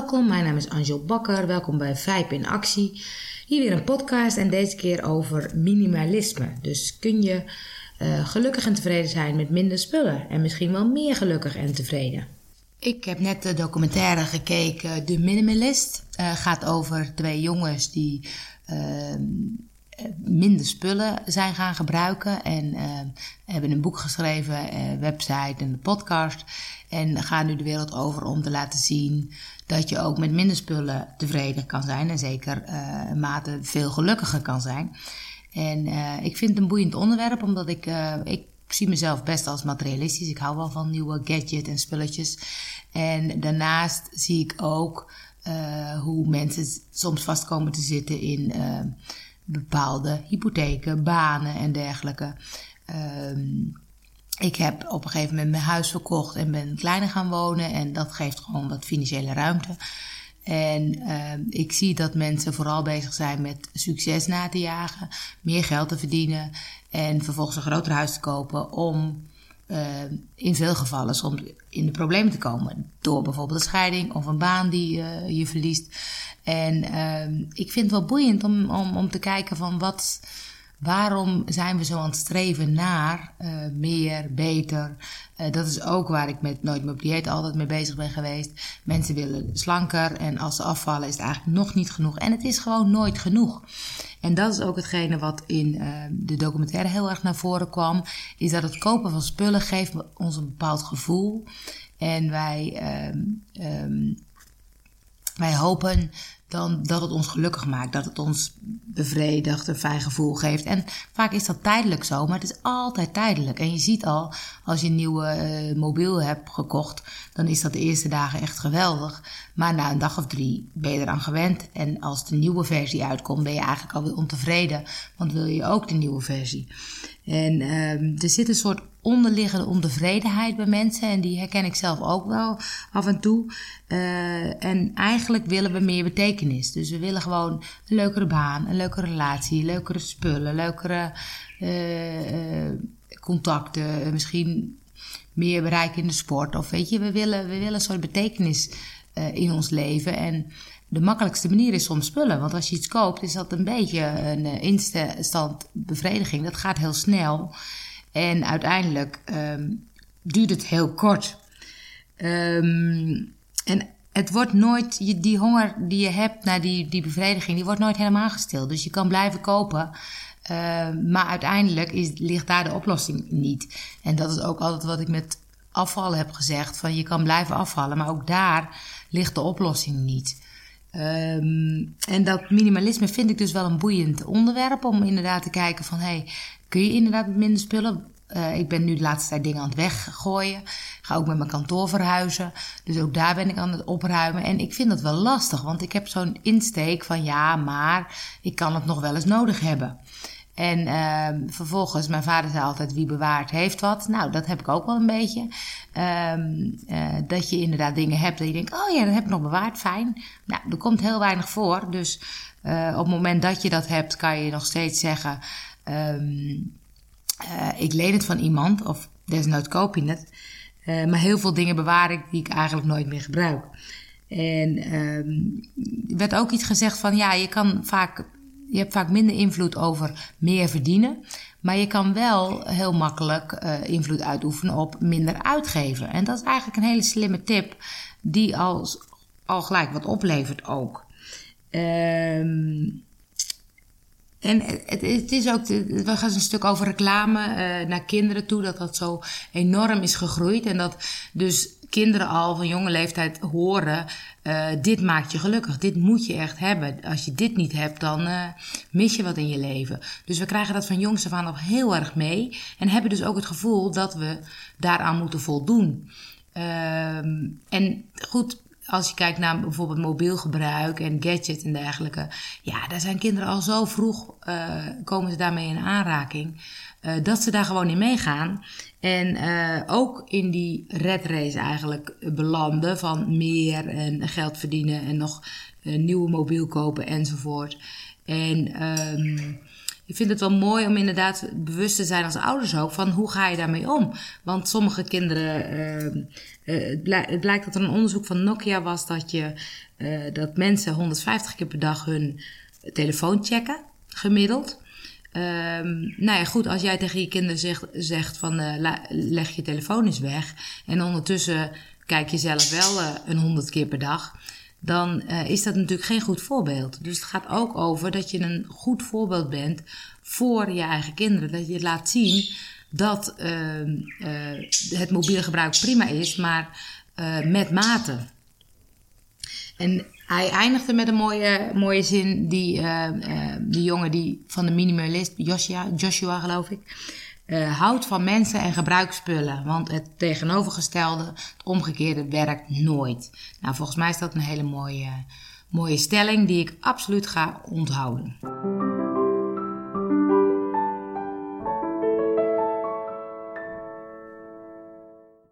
Welkom, mijn naam is Angel Bakker. Welkom bij Vijp in Actie. Hier weer een podcast en deze keer over minimalisme. Dus kun je uh, gelukkig en tevreden zijn met minder spullen en misschien wel meer gelukkig en tevreden. Ik heb net de documentaire gekeken, De Minimalist. Uh, gaat over twee jongens die uh, minder spullen zijn gaan gebruiken. En hebben een boek geschreven, website en een podcast. En gaan nu de wereld over om te laten zien dat je ook met minder spullen tevreden kan zijn. En zeker uh, mate veel gelukkiger kan zijn. En uh, ik vind het een boeiend onderwerp, omdat ik, uh, ik zie mezelf best als materialistisch. Ik hou wel van nieuwe gadgets en spulletjes. En daarnaast zie ik ook hoe mensen soms vast komen te zitten in bepaalde hypotheken, banen en dergelijke. Ehm, ik heb op een gegeven moment mijn huis verkocht en ben kleiner gaan wonen. En dat geeft gewoon wat financiële ruimte. En uh, ik zie dat mensen vooral bezig zijn met succes na te jagen, meer geld te verdienen en vervolgens een groter huis te kopen om uh, in veel gevallen soms in de problemen te komen. Door bijvoorbeeld een scheiding of een baan die uh, je verliest. En uh, ik vind het wel boeiend om, om, om te kijken van wat Waarom zijn we zo aan het streven naar uh, meer, beter? Uh, dat is ook waar ik met Nooit meer op dieet altijd mee bezig ben geweest. Mensen willen slanker en als ze afvallen is het eigenlijk nog niet genoeg. En het is gewoon nooit genoeg. En dat is ook hetgene wat in uh, de documentaire heel erg naar voren kwam. Is dat het kopen van spullen geeft ons een bepaald gevoel. En wij, um, wij hopen dan dat het ons gelukkig maakt, dat het ons bevredigt, een fijn gevoel geeft. En vaak is dat tijdelijk zo, maar het is altijd tijdelijk. En je ziet al, als je een nieuwe uh, mobiel hebt gekocht, dan is dat de eerste dagen echt geweldig. Maar na een dag of drie ben je eraan gewend. En als de nieuwe versie uitkomt, ben je eigenlijk alweer ontevreden, want wil je ook de nieuwe versie. En uh, er zit een soort onderliggende ontevredenheid bij mensen. En die herken ik zelf ook wel af en toe. Uh, en eigenlijk willen we meer betekenis. Dus we willen gewoon een leukere baan, een leukere relatie, leukere spullen, leukere uh, uh, contacten. Misschien meer bereiken in de sport. Of weet je, we willen, we willen een soort betekenis in ons leven. En de makkelijkste manier is soms spullen. Want als je iets koopt, is dat een beetje een instant bevrediging. Dat gaat heel snel. En uiteindelijk um, duurt het heel kort. Um, en het wordt nooit, die honger die je hebt naar die, die bevrediging, die wordt nooit helemaal gestild. Dus je kan blijven kopen. Uh, maar uiteindelijk is, ligt daar de oplossing niet. En dat is ook altijd wat ik met afvallen heb gezegd. Van je kan blijven afvallen, maar ook daar ligt de oplossing niet. Um, en dat minimalisme vind ik dus wel een boeiend onderwerp om inderdaad te kijken van hey, kun je inderdaad met minder spullen? Uh, ik ben nu de laatste tijd dingen aan het weggooien. Ga ook met mijn kantoor verhuizen. Dus ook daar ben ik aan het opruimen. En ik vind dat wel lastig, want ik heb zo'n insteek van ja, maar ik kan het nog wel eens nodig hebben. En uh, vervolgens, mijn vader zei altijd: wie bewaart heeft wat. Nou, dat heb ik ook wel een beetje. Um, uh, dat je inderdaad dingen hebt dat je denkt: oh ja, dat heb ik nog bewaard, fijn. Nou, er komt heel weinig voor. Dus uh, op het moment dat je dat hebt, kan je nog steeds zeggen: um, ik leen het van iemand, of desnoods koop je het. maar heel veel dingen bewaar ik die ik eigenlijk nooit meer gebruik. En er werd ook iets gezegd van: ja, je kan vaak je hebt vaak minder invloed over meer verdienen. Maar je kan wel heel makkelijk uh, invloed uitoefenen op minder uitgeven. En dat is eigenlijk een hele slimme tip, die al, al gelijk wat oplevert ook. Um, en het, het, is ook, we gaan een stuk over reclame uh, naar kinderen toe, dat dat zo enorm is gegroeid. En dat dus kinderen al van jonge leeftijd horen: uh, dit maakt je gelukkig, dit moet je echt hebben. Als je dit niet hebt, dan uh, mis je wat in je leven. Dus we krijgen dat van jongs af aan nog heel erg mee en hebben dus ook het gevoel dat we daaraan moeten voldoen. Um, en goed, als je kijkt naar bijvoorbeeld mobiel gebruik en gadgets en dergelijke. Ja, daar zijn kinderen al zo vroeg, uh, komen ze daarmee in aanraking. Uh, dat ze daar gewoon in meegaan. En uh, ook in die red race eigenlijk belanden van meer en geld verdienen en nog nieuwe mobiel kopen enzovoort. En um, ik vind het wel mooi om inderdaad bewust te zijn als ouders ook van hoe ga je daarmee om. Want sommige kinderen, het, blijkt, het, blijkt, dat er een onderzoek van Nokia was dat, je, dat mensen 150 keer per dag hun telefoon checken, gemiddeld. Um, nou ja, goed, als jij tegen je kinderen zegt, zegt van uh, leg je telefoon eens weg. En ondertussen kijk je zelf wel een honderd keer per dag. Dan uh, is dat natuurlijk geen goed voorbeeld. Dus het gaat ook over dat je een goed voorbeeld bent voor je eigen kinderen. Dat je laat zien dat ehm, het mobiele gebruik prima is, maar met mate. En hij eindigde met een mooie, mooie zin. Die, die jongen die, van de minimalist, Joshua, Joshua geloof ik, uh, houdt van mensen en gebruiksspullen. Want het tegenovergestelde, het omgekeerde, werkt nooit. Nou, volgens mij is dat een hele mooie, mooie stelling die ik absoluut ga onthouden.